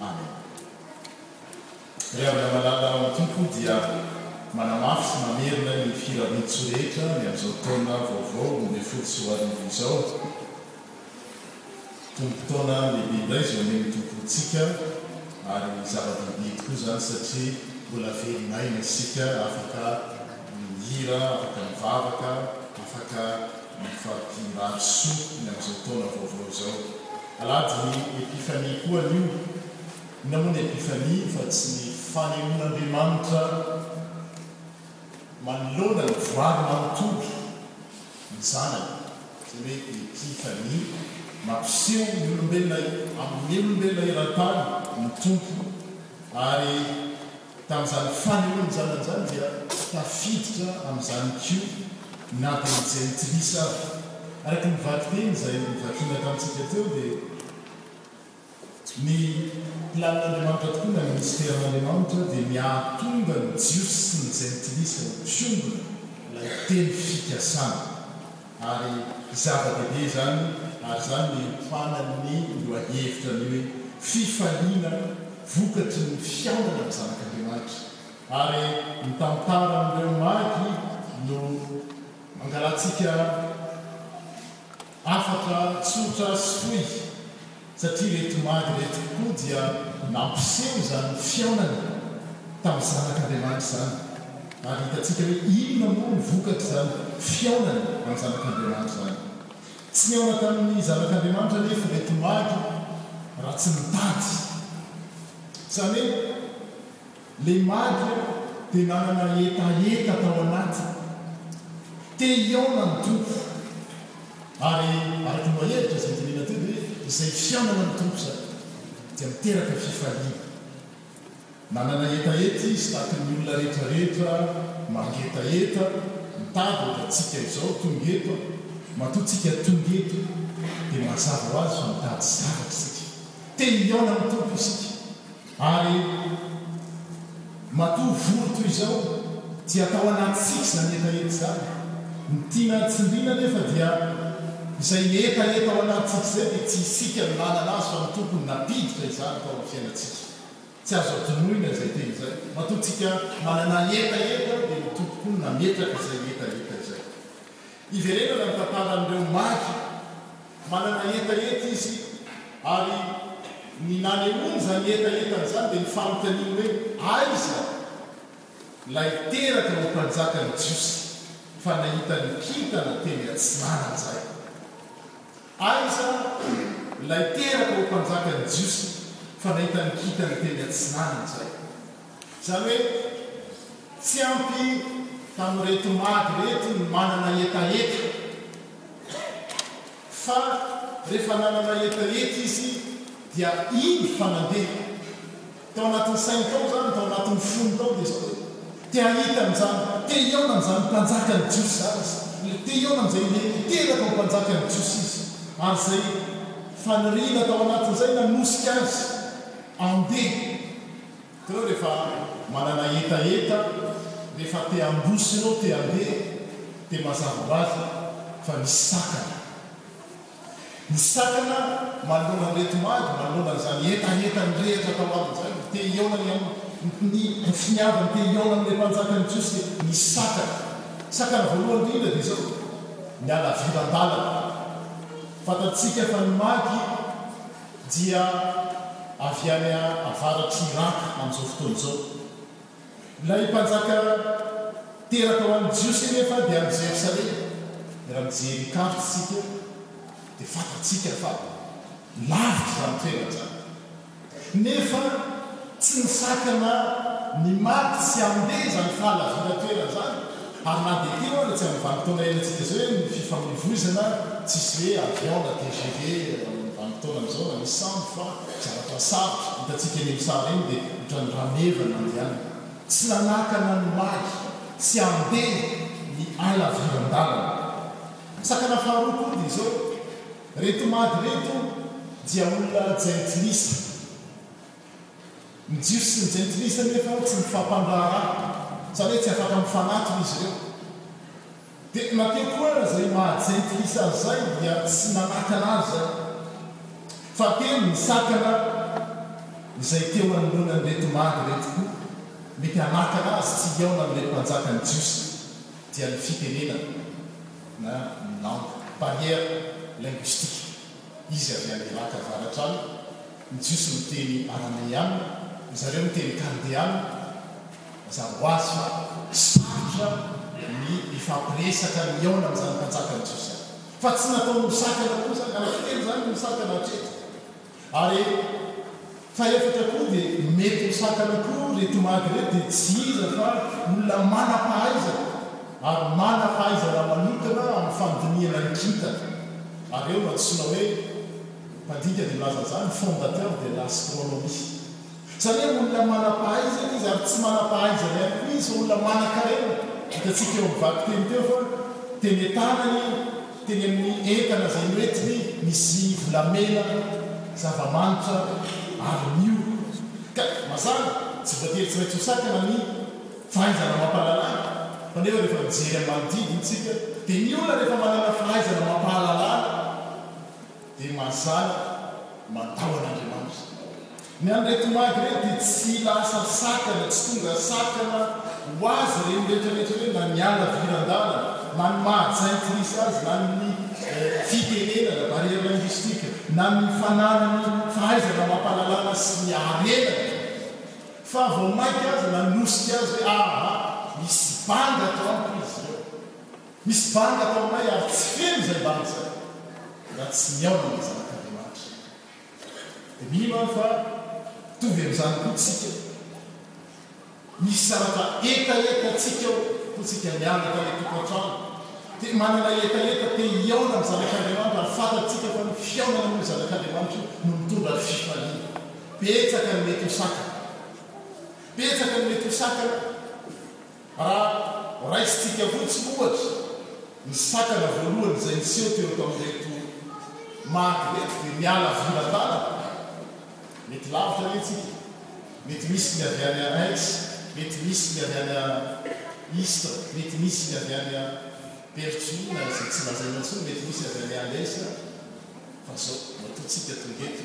Amen. Ry Andriamanana ao an-tiako dia manamafy sy mamerina ny firariantsoa rehetra ny amin'izao taona vaovao roa ambin'ny folo sy roa arivo izao. Tonom-potoana lehibe indray izay omen'ny Tompo antsika ary zava-dehibe tokoa izany satria mbola velona aina isika afaka mihira, afaka mivavaka, afaka Mifady mirary soa ny amin'izao taona vaovao izao. Alahady ny Epifania koa anio. Inona moa ny Epifania fa tsy ny fanehoan'Andriamanitra manoloana ny voary manontolo, ny Zanany. Izay hoe Epifania. Mampiseho ny olombelona amin'ny olombelona eran-tany ny Tompo ary. Tamin'izany fanehoan-janany izany dia tafiditra amin'izany koa na dia ny jentilisa ary. Araka ny vakiteny izay novakiana tamintsika teo dia ny planin'Andriamanitra tokoa na ny minisiteran'Andriamanitra dia ny hahatonga ny Jiosy sy ny jentilisa ho mpiombona ilay teny fikasana. Ary zava-dehibe izany ary izany no iompanan'ny lohahevitra ny hoe fifaliana vokatry ny fihaonana amin'ny Zanak'Andriamanitra. Ary ny tantaran'ireo magy no mangalantsika hafatra tsotra sy fohy. satria reto mady reto koa dia nampiseho izany fihaonana tamin'ny Zanak'Andriamanitra izany, ary hitantsika hoe inona moa no vokatr'izany fihaonana amin'ny Zanak'Andriamanitra izany. Tsy nihaona tamin'ny Zanak'Andriamanitra anefa ireto mady raha tsy nitady, izany hoe, Le Magy a de nanana hetaheta tao anatiny. Te hihaona ny Tompo. Ary araka ny lohahevitra izay nodinihina teo dia hoe izay fihaonana ny Tompo izay dia miteraka fifaliana. Nanana hetaheta izy tahaka ny olona rehetra rehetra mangetaheta, mitady ohatra antsika izao tonga eto a. Matoa tsika tonga eto dia mazava ho azy fa mitady zavatra isika. Te hihaona amin'ny Tompo isika. Ary matoa vory toy izao dia atao anatintsika izany hetaheta izany. Ny tiana tsindriana anefa dia izay hetaheta ao anatintsika izay dia tsy isika no nanana azy fa ny Tompony nampiditra izany tao amin'ny fiainantsika. Tsy azo adinoina izay teny izay. Matoa tsika manana hetaheta dia ny Tompo koa no nametraka izay hetaheta izay. Iverenana ny tantaran'ireo magy. Manana hetaheta izy ary ny nanehoany izany hetahetany izany dia ny fanontaniany hoe aiza ilay teraka ho mpanjakan'ny Jiosy fa nahita ny kintana teny atsinanan'izay. Aiza ilay teraka ho mpanjakan'ny Jiosy fa nahita ny kintana teny atsinanan'izay. Izany hoe tsy ampy tamin'ireto mady ireto ny manana hetaheta fa rehefa nanana hetaheta izy dia iny fa nandeha. Tao anatin'ny sainy tao izany, tao anatin'ny fony tao dia izao hoe te hahita an'izany, te hihaona an'izany mpanjakan'ny Jiosy izany izy, te hihaona amin'izay lehilahy teraka ho mpanjakan'ny Jiosy izy ary izay faniriana tao anatin'izay nanosika azy handeha. Teo refa manana hetaheta refa te handroso enao te handeha de mazava ho azy fa nisy sakana ny sakana manoloana ny reto mady manoloana an'izany hetaheta ny rehatra tao aminy izany ny te hihaona ny am ny finiavany ny te hihaona amle mpanjaka ny jiosy de nisy sakana sakana voalohany indrindra de zao ny halaviran-dalana fantatsika fa ny mady dia avy any avaratr'i Iràka amin'izao fotoana izao. Ilay mpanjaka teraka ho an'ny Jiosy anefa dia any Jerosalema. Dia raha mijery karta isika dia fantatsika fa lavitra izany toerana izany. Nefa tsy nisakana ny maty sy handeha izany fahalaviran-toerana izany. Ary na dia teo ary tsy amin'ny vanim-potoana iainantsika izao hoe ny fifamoivoizana, tsisy hoe avion na tgv amin'ny vanim-potoana an'izao na misy sambo fa zavatra sarotra. Hitantsika eny amin'ny sary eny dia ohatran'ny rameva nandehanana. Tsy nanakana ny magy tsy handeha ny halaviran-dalana. Ny sakana faharoa koa dia izao, ireto magy ireto dia olona jentilisa. Ny Jiosy sy ny Jentilisa anefa hoy tsy mifampandraharaha, izany hoe tsy afaka mifanatona izy ireo. Dia na teo koa aza izay maha-Jentilisa azy izay dia tsy nanakana azy izay. Fahatelo, nisakana izay teo anoloanan'ireto magy ireto koa, mety hanakana azy tsy hihaona amin'ilay mpanjaka ny Jiosy, dia ny fitenenana na ny langue, barrière linguistique. Izy avy any Iràka avaratra any. Ny Jiosy miteny Arameana, ry zareo miteny Kaldeana. Mazava ho azy fa sarotra ny hifampiresaka mihaona amin'izany mpanjakan'ny Jiosy izany. Fa tsy nataony ho sakana koa izany. Anankitelo izany no sakana hatreto. Ary fahefatra koa dia mety ho sakana koa ireto magy ireto, dia tsy iza fa olona manam-pahaizana ary manam-pahaizana manokana amin'ny fandinihana ny kintana. Ary eo no antsoina hoe. Madika dia milaza izany, fondateur de l'astronomie. Satria olona manam-pahaizana izy ary tsy manam-pahaizana ihany koa izy fa olona manankarena. Hitantsika eo amin'ny vakiteny teo fa teny an-tanany, teny amin'ny entana izay noentiny, misy volamena, zava-manitra ary mio. Ka mazàna, tsy voatery tsy maintsy ho sakana ny fahaizana mampahalala. Fa nefa rehefa mijery amin'ny manodidina isika dia ny olona rehefa manana fahaizana mampahalala, dia mazava mataho an'Andriamanitra. Ny an'ireto mage ireto dia tsy lasa sakana, tsy tonga sakana ho azy ireny rehetrarehetra ireny, na ny halaviran-dalana, na ny maha-jain-kris azy, na ny fitenenana, barrière linguistique, na ny fananany fahaizana amam-panalana sy ny harena, fa vao mainka aza nanosika azy hoe, aha, misy banga ato amiko izy ireo. Misy banga ato aminay ary tsy feno izay banga izay raha tsy mihaona amin'ny zanak'Andriamanitra. Dia mino aho fa mitovy amin'izany koa tsika. Misy zavatra hetaheta antsika ao am-pontsika miaraka any an-tokantrano. Dia manana hetaheta te hihaona amin'ny zanak'Andriamanitra ary fantatsika fa ny fihaonana amin'io zanak'Andriamanitra io no mitondra fifaliana. Betsaka ny mety ho sakana. Betsaka ny mety ho sakana. Raha raisintsika ho tsy ohatra ny sakana voalohany izay niseho teo tamin'ireto marika ireto dia miala vira-dalana. Mety lavitra anie tsika, mety misy ny avy any Aix, mety misy ny avy any Istres, mety misy ny avy any Pertuis-na izay tsy lazaina intsony, mety misy avy any Alezina, fa zao matoa tsika tonga eto.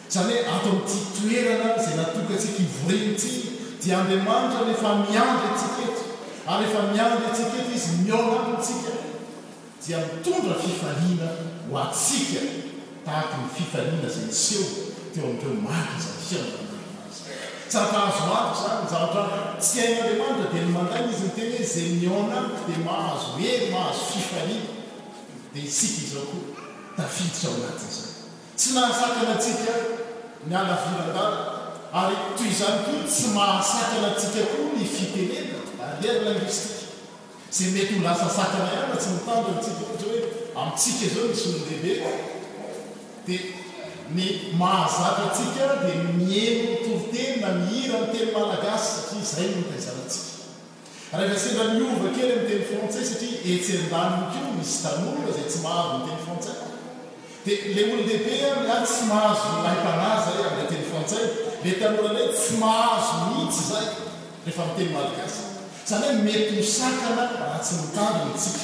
Izany hoe ato amin'ity toerana izay natokantsika hivoriana ity dia Andriamanitra no efa miandry antsika eto, ary rehefa miandry antsika eto Izy, mihaona amintsika, dia mitondra fifaliana ho antsika tahaka ny fifaliana izay niseho teo amin'ireo mandry izany fihaonana nanaovana izany. Tsara fa azo antoka izany, ny zavatra tsy hain'Andriamanitra dia ny mandainga, Izy miteny hoe izay mihaona amiko dia mahazo hery, mahazo fifaliana. Dia isika izao koa tafiditra ao anatin'izany. Tsy nahasakana antsika ny halaviran-dàlana, ary toy izany koa tsy mahasakana antsika koa ny fitenena barrière linguistique, izay mety ho lasa sakana ihany raha tsy mitandrina antsika, ohatra hoe amintsika izao ny solondehibe dia ny mahazatra antsika dia ny mihaino ny toriteny na mihira ny teny malagasy satria izay no nitaizana antsika. Rahefa sendra miova kely amin'ny teny frantsay satria etsy an-daniny koa misy tanora izay tsy mahazo ny teny frantsay dia ilay olon-dehibe ary ny ahy tsy mahazo ny lahim-panahy izay amin'ilay teny frantsay ilay tanora indray tsy mahazo mihitsy izay rehefa miteny malagasy izany hoe mety ho sakana raha tsy mitandrina isika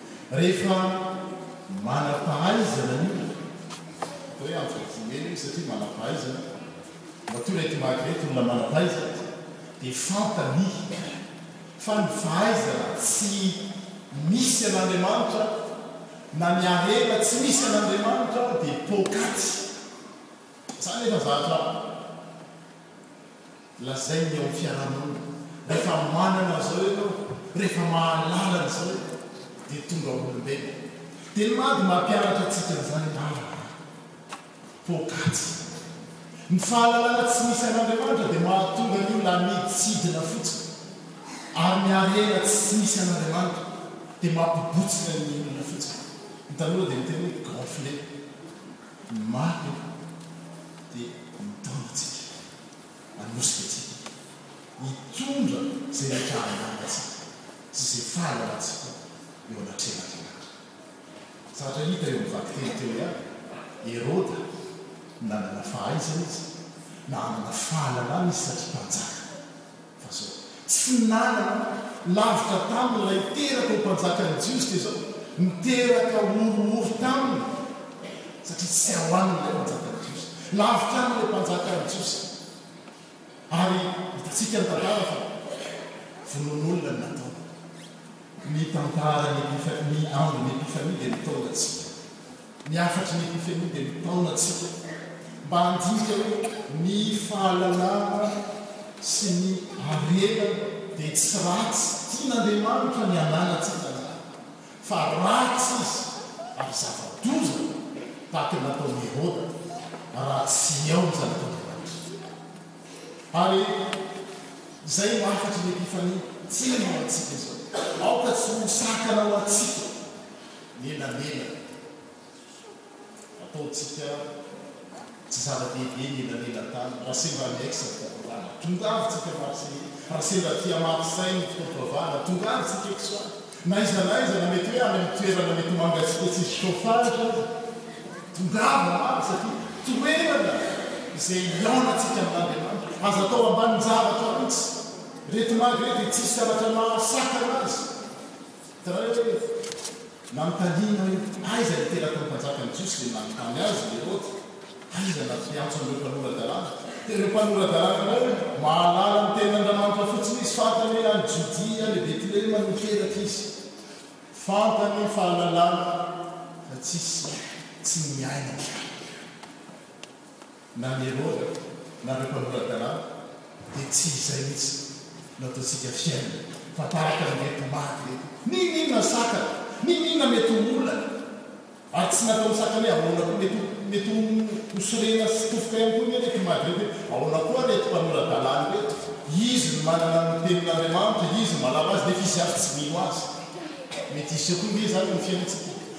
Rehefa manam-pahaizana ny olona, atao hoe antso atsingena io satria manam-pahaizana, matoa ireto maty ireto olona manam-pahaizana, dia fantany fa ny fahaizana tsy misy an'Andriamanitra na ny harena tsy misy an'Andriamanitra dia poakaty. Izany efa zatra. Lazain'ny ao amin'ny fiarahamonina, rehefa manana an'izao ianao, rehefa mahalala an'izao ianao, dia tonga olombelona. Dia ny maha dia mampianatra antsika an'izany angamba ny poakaty. Ny fahalalana tsy misy an'Andriamanitra dia mahatonga ny olona hanidintsidina fotsiny, ary ny harena tsy misy an'Andriamanitra dia mampibotsina ny olona fotsiny. Ny tanora dia miteny hoe gonflé. Ny marina dia mitaona antsika. hanosika antsika hitondra izay rehetra andrana antsika sy izay fahalalantsika eo anatrehan'Andriamanitra. Zatra hita eo amin'ny vakiteny teo ihany Heroda, nanana fahaizana izy, na hanana fahalalana izy satria mpanjaka. Fa zao. Tsy nanana aho. Lavitra taminy raha hiteraka ho mpanjakan'ny Jiosy dia zao, niteraka horohoro taminy, satria tsy ao aminy ilay mpanjakan'ny Jiosy. Lavitra aminy ilay mpanjakan'ny Jiosy. Ary hitantsika ny tantara fa vonoan'olona ny nataony. Ny tantaran'ny Epifania, ny andron'ny Epifania dia nitaona antsika. Ny hafatry ny Epifania dia mitaona antsika mba handinika hoe ny fahalalana sy ny harena dia tsy ratsy. Tian'Andriamanitra ny hananantsika izany, fa ratsy izy ary zava-doza tahaka ny nataon'i Heroda raha tsy eo ny Zanak'Andriamanitra. Ary izay no hafatry ny Epifania tiany ho antsika izao. Aoka tsy ho sakana ho antsika. Menamena, ataontsika tsy zava-dehibe ny elanelantany raha sendra ny aix ny fotoam-pivavahana, tongava tsika marseille, raha sendra aty marseille ny fotoam-pivavahana, tongava tsika exoir, na aiza na aiza, na mety hoe any amin'ny toerana mety mangatsiaka tsisy chauffage aza, tongava maro satria toerana izay hihaonantsika amin'Andriamanitra, aza atao ambanin-javatra mihitsy, reto maga reto dia tsisy zavatra mahasakana azy. Hitanareo ve io? Manontaniana io, aiza ny teraky ny mpanjakan'ny Jiosy izay nanontany azy i Herody? Aiza ny nampiantso an'ireo mpanora-dalàna? Dia ireo mpanora-dalàna ireo hoy, Mahalala ny tenin'Andriamanitra fotsiny izy, fantany hoe any Jodia, any Betlehema no niteraka izy. Fantany ny fahalalana fa tsy hisy tsy miaina izany ireo. na ny Heroda na ireo mpanora-dalàna dia tsy izay mihitsy no ataontsika fiainana fa tahaka an'ireto maty ireto, ninoninona ny sakana, ninoninona mety ho olana, ary tsy natao nisakana hoe ahoana koa mety ho mety ho hosorena sy tofoka ihany koa anie ireto maty ireto hoe ahoana koa ireto mpanora-dalàna ireto, izy no manana ny tenin'Andriamanitra, izy no manao azy nefa izy avy tsy mino azy, mety hiseho koa nge izany eo amin'ny fiainantsika.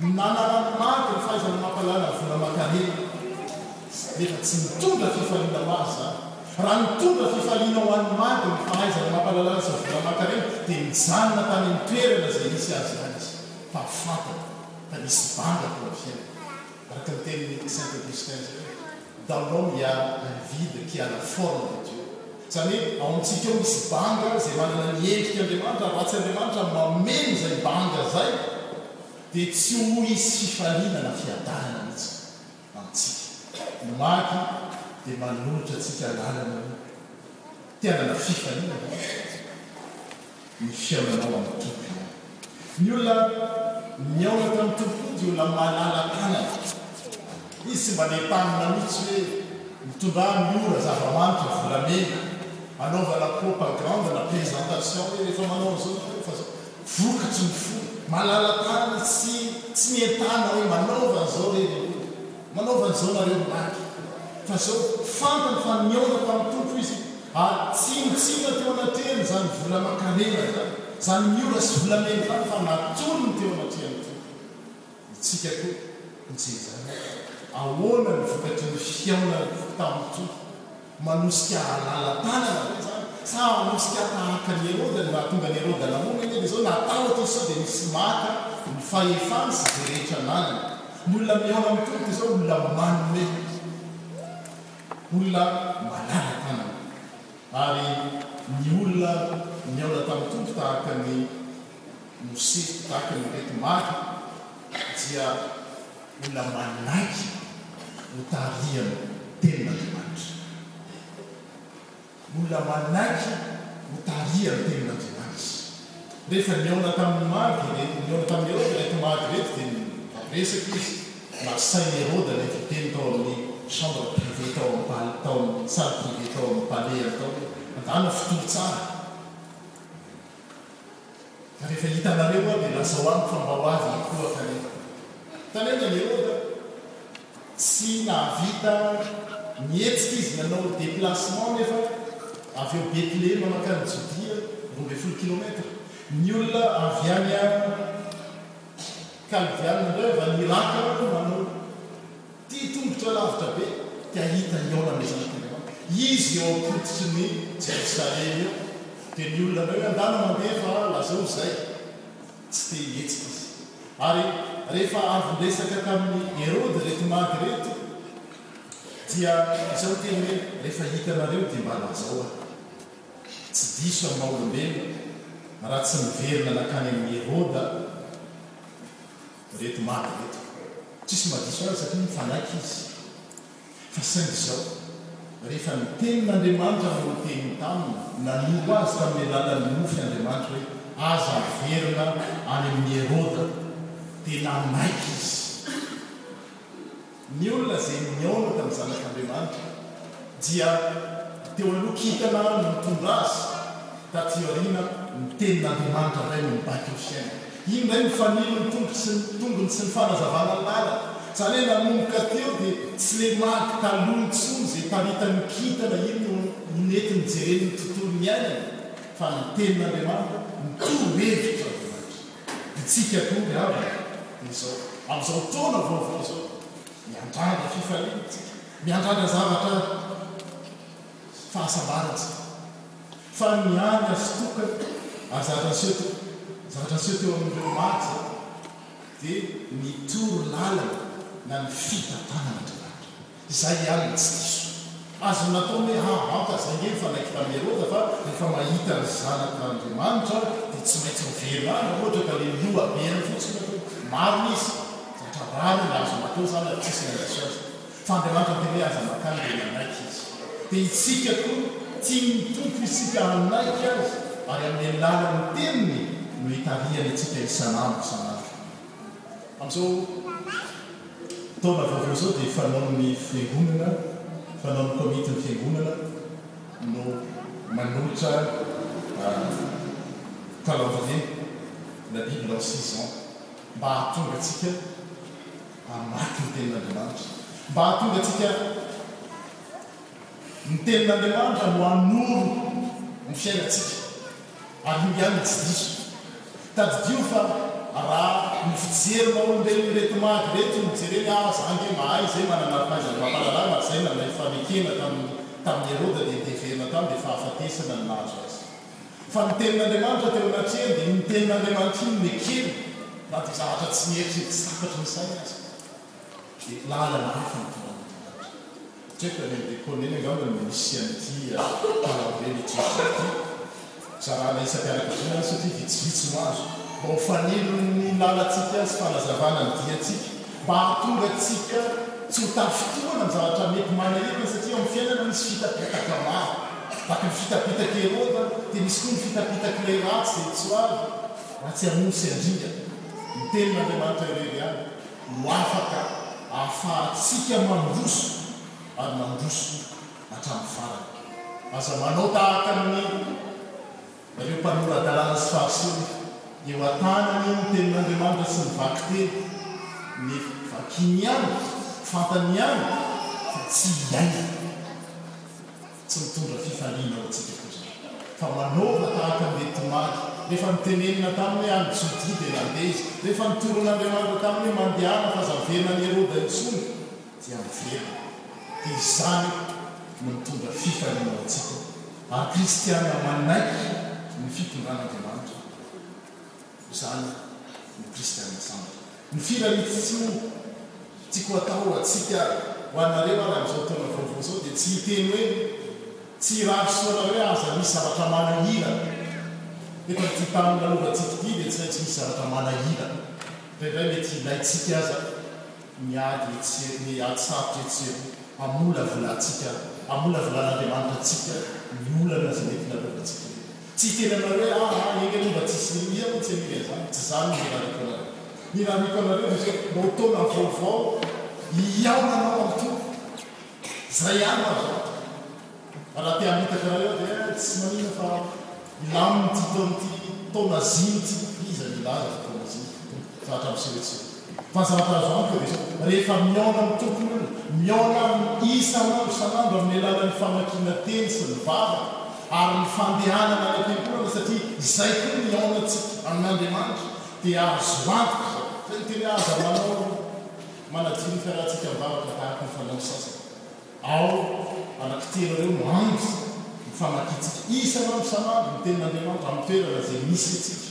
Nanala ny maty ny fahaizana mampahalala vola aman-karena, nefa tsy nitondra fifaliana ho azy izany. Raha nitondra fifaliana ho an'ny maty ny fahaizana mampahalala sy vola aman-karena, dia nijanona tany amin'ny toerana izay nisy azy ihany izy, fa fantany fa nisy banga tao amin'ny fiainany. araka ny tenin'ny Saint Augustin izay hoe dans l'homme il y a un vide qui a la forme de Dieu, izany hoe ao amintsika ao misy banga izay manana ny endrik'Andriamanitra, raha tsy Andriamanitra mameno izay banga izay dia tsy ho hisy fifaliana na fiadanana mihitsy amintsika. Ny Magy dia manolotra antsika lalana ny fiainana, fifaliana. ny fiainanao amin'ny Tompo ihany. Ny olona nihaona tamin'ny Tompo koa dia olona malala tanana. Izy tsy mba nentanina mihitsy hoe mitondrany ny ora, zava-manitra, volamena, hanaovana propagande na présentation hoe rehefa manao an'izao ianao dia efa vokatry ny fony. Malala tanana izy, tsy tsy nentana hoe manaova an'izao re ny olona. Manaova an'izao nareo ry Raky fa zao fantany fa nihaona tamin'ny Tompo izy ary tsinontsinona teo anatrehany izany vola aman-karena izany, izany miora sy volamena izany fa natolony teo anatrehan'ny Tompo. Itsika koa ho jejany ahoana ny vokatry ny fihaonany tamin'ny Tompo. Manosika halala-tanana ve izany? Sa hanosika tahaka an'i Heroda no hahatonga an'i Heroda namono anie dia izao natahotra izy sao dia nisy maka ny fahefany sy izay rehetra ananany? Ny olona mihaona amin'ny Tompo izao olona manome, olona malala-tanana. Ary ny olona nihaona tamin'ny Tompo tahaka an'i Mosesy, tahaka an'ireto Marc dia. Mbola manaiky ho tarihan'ny Tenin'Andriamanitra. Mbola manaiky ho tarihan'ny Tenin'Andriamanitra izy. Rehefa nihaona tamin'i Marc ireto, nihaona tamin'i Heroda ireto Marc ireto dia niresaka izy, nasain'i Heroda ilay mpiteny tao amin'ny chambre privée tao amin'ny palais, tao amin'ny salle privée tao amin'ny palais-ny tao hoe, Mandàna fotoan-tsary. Fa rehefa hitanareo aho dia lazao amiko fa mba ho avy eto koa akan'entana. Tany aoriana, Heroda tsy nahavita nihetsika izy nanao déplacement nefa avy ao Bethlehema mankany Jodia, roa ambin'ny folo kilomètre. Ny olona avy any Kaldiana indray, avy any Iràka, manao. Tia tongotra lavitra be dia hahita hihaona amin'izany koa ianao. Izy eo am-pototry ny Jerosalema eo, dia ny olona andrao hoe, Andana mandeha fa lazao izay. Tsy te hihetsika izy. Ary rehefa avy niresaka tamin'i Herody ireto magy ireto, dia izao ny teny hoe, Rehefa hita anareo dia mba lazao aho. Tsy diso amin'ny maha-olombelona raha tsy niverina nankany amin'i Heroda. Reto mada reto tsisy mba diso azy satria mifanaiky izy fa saingy izao rehefa ny tenin' Andriamanitra no niteny taminy nanoro azy tamin'ny alalan'ny nofy Andriamanitra hoe aza averina any amin'i Heroda dia nanaiky izy. Ny olona izay nihaona tamin'ny Zanak'Andriamanitra dia teo aloha kintana no nitondra azy, taty aoriana ny Tenin'Andriamanitra indray no nibaiko ny fiainany. Iny indray no fanilo ny tongotry sy ny tongony sy ny fanazavana ny lalana. Izany hoe nanomboka teo dia tsy ilay marika taloha intsony izay iparitan'io kintana io no nety-nijereny ny tontolo niainany fa ny Tenin'Andriamanitra, ny toro-hevitra rehetra. Isika koa miangona izao, amin'izao taona vaovao izao, miandrandra fifaliana, miandrandra zavatra fahasambarana isika. Fa ny any azo tokana, ary zavatra niseho teo, zavatra niseho teo amin'ireo omaly izao, dia ny toro lalana na ny fitantanan'Andriamanitra. Izay ihany no tsy diso. Azony natao ny hoe hahavanta izay nge nifanaiky tamin'i Heroda fa rehefa mahita ny Zanak'Andriamanitra aho dia tsy maintsy miverina any raha ohatra ka le mihoa be any fotsiny ny ataoko. Marina izy. Zatra rariny no azony natao izany ary tsisy nandiso azy. Fa Andriamanitra miteny hoe aza makany dia manaiky izy. Dia itsika koa tian'ny Tompo itsika hanaiky azy ary amin'ny alalan'ny teniny no itarihany antsika isan'andro isan'andro. Amin'izao taona vaovao izao dia fanaon'ny Fiangonana, fanaon'ny Komitin'ny Fiangonana no manolotra calendrier La Bible en six ans mba hahatonga antsika hamaky ny Tenin'Andriamanitra, mba hahatonga antsika ny Tenin'Andriamanitra no hanoro ny fiainantsika. Aloha ihany ny tsy diso, tadidio fa raha ny fijery maha olombelona ireto magy ireto no jerena, ah za ange mahay izay, manana arpaizany mampalalana ary izay nanay fanekena tamin'ny tamin'i Heroda dia ndeverina tany dia fahafatesana no nahazo azy. Fa ny tenin'Andriamanitra teo anatrehany dia iny tenin'Andriamanitra iny nekena na dia zavatra tsy niheritry ny tsy takatry ny sainy aza. Dia lalana hafa no tongan'Andriamanitra. Jeff any Dekona eny angamba no misy an'ity halaviren'i Jeso ity. Zarana isam-pianakaviana any satria vitsivitsy no azo. Mba ho fanilon'ny lalantsika sy fanazavana ny diantsika. Mba hahatonga antsika tsy ho tafitohana amin'ny zavatra mety manahirana satria ao amin'ny fiainana misy fitapitaka maro. Vaky ny fitapitak'i Heroda dia misy koa ny fitapitak'ilay ratsy izay tsoahy raha tsy hamono sy handringa. Ny tenin'Andriamanitra irery ihany. no afaka ahafahantsika mandroso ary mandroso hatramin'ny farany. Aza manao tahaka ny ireo mpanora-dalàna sy Fariseo, eo an-tanany ny Tenin'Andriamanitra tsy mivaky teny, nefa vakiny ihany, fantany ihany, fa tsy iainany. Tsy mitondra fifaliana ho antsika koa izany fa manova tahaka ny hoe tomady. Rehefa nitenenina taminy hoe any Jodia dia nandeha izy. Rehefa nitoron'Andriamanitra taminy hoe mandehana fa aza miverina any Heroda intsony dia niverina. Dia izany no mitondra fifaliana ho antsika ary kristiana manaiky ny fitondran'Andriamanitra. Izany no kristiana sambatra. Ny firany ity tsy ho tiako atao ho antsika, ho anareo ary amin'izao taona vaovao izao dia tsy hiteny hoe tsy hirary soa anareo aho aza misy zavatra manahirana. Eto amin'ity tany nalovantsika ity dia tsy maintsy misy zavatra manahirana. Indraindray mety ilaintsika aza ny ady etsy sy ny ady sarotra etsy sy eroa hamolavolantsika, hamolavolan'Andriamanitra antsika ny olana izay mety nalovantsika ireny. Tsy hiteny anareo hoe ah ah enga anie mba tsy hisy ny hira mintsy anie anzany tsy zany ny hirariako anareo. Ny hirariako anareo dia izao mba ho taona vaovao hihaonanao amin'ny Tompo. Izay ihany no azo antoka. Raha te hamitaka anareo aho dia tsy maninona fa hilamina ity taona ity, taona ziny ity, iza no hilaza fa taona ziny fa hatramin'seho etsy sy eroa. Fa zavatra azo antoka dia izao, rehefa mihaona amin'ny Tompo ianao, mihaona Aminy isan'andro isan'andro amin'ny alalan'ny famakiana teny sy ny vavaka ary ny fandehanana any am-piangonana, satria izay koa ny hihaonantsika amin'Andriamanitra, dia azo antoka izao. Izay no tena aza manao ny manadio ny fiarahantsika am-bavaka tahaka ny fanaon'ny sasany. Ao anankitelo ireo no andry ny famakiantsika isan'andro isan'andro ny Tenin'Andriamanitra amin'ny toerana izay misy antsika.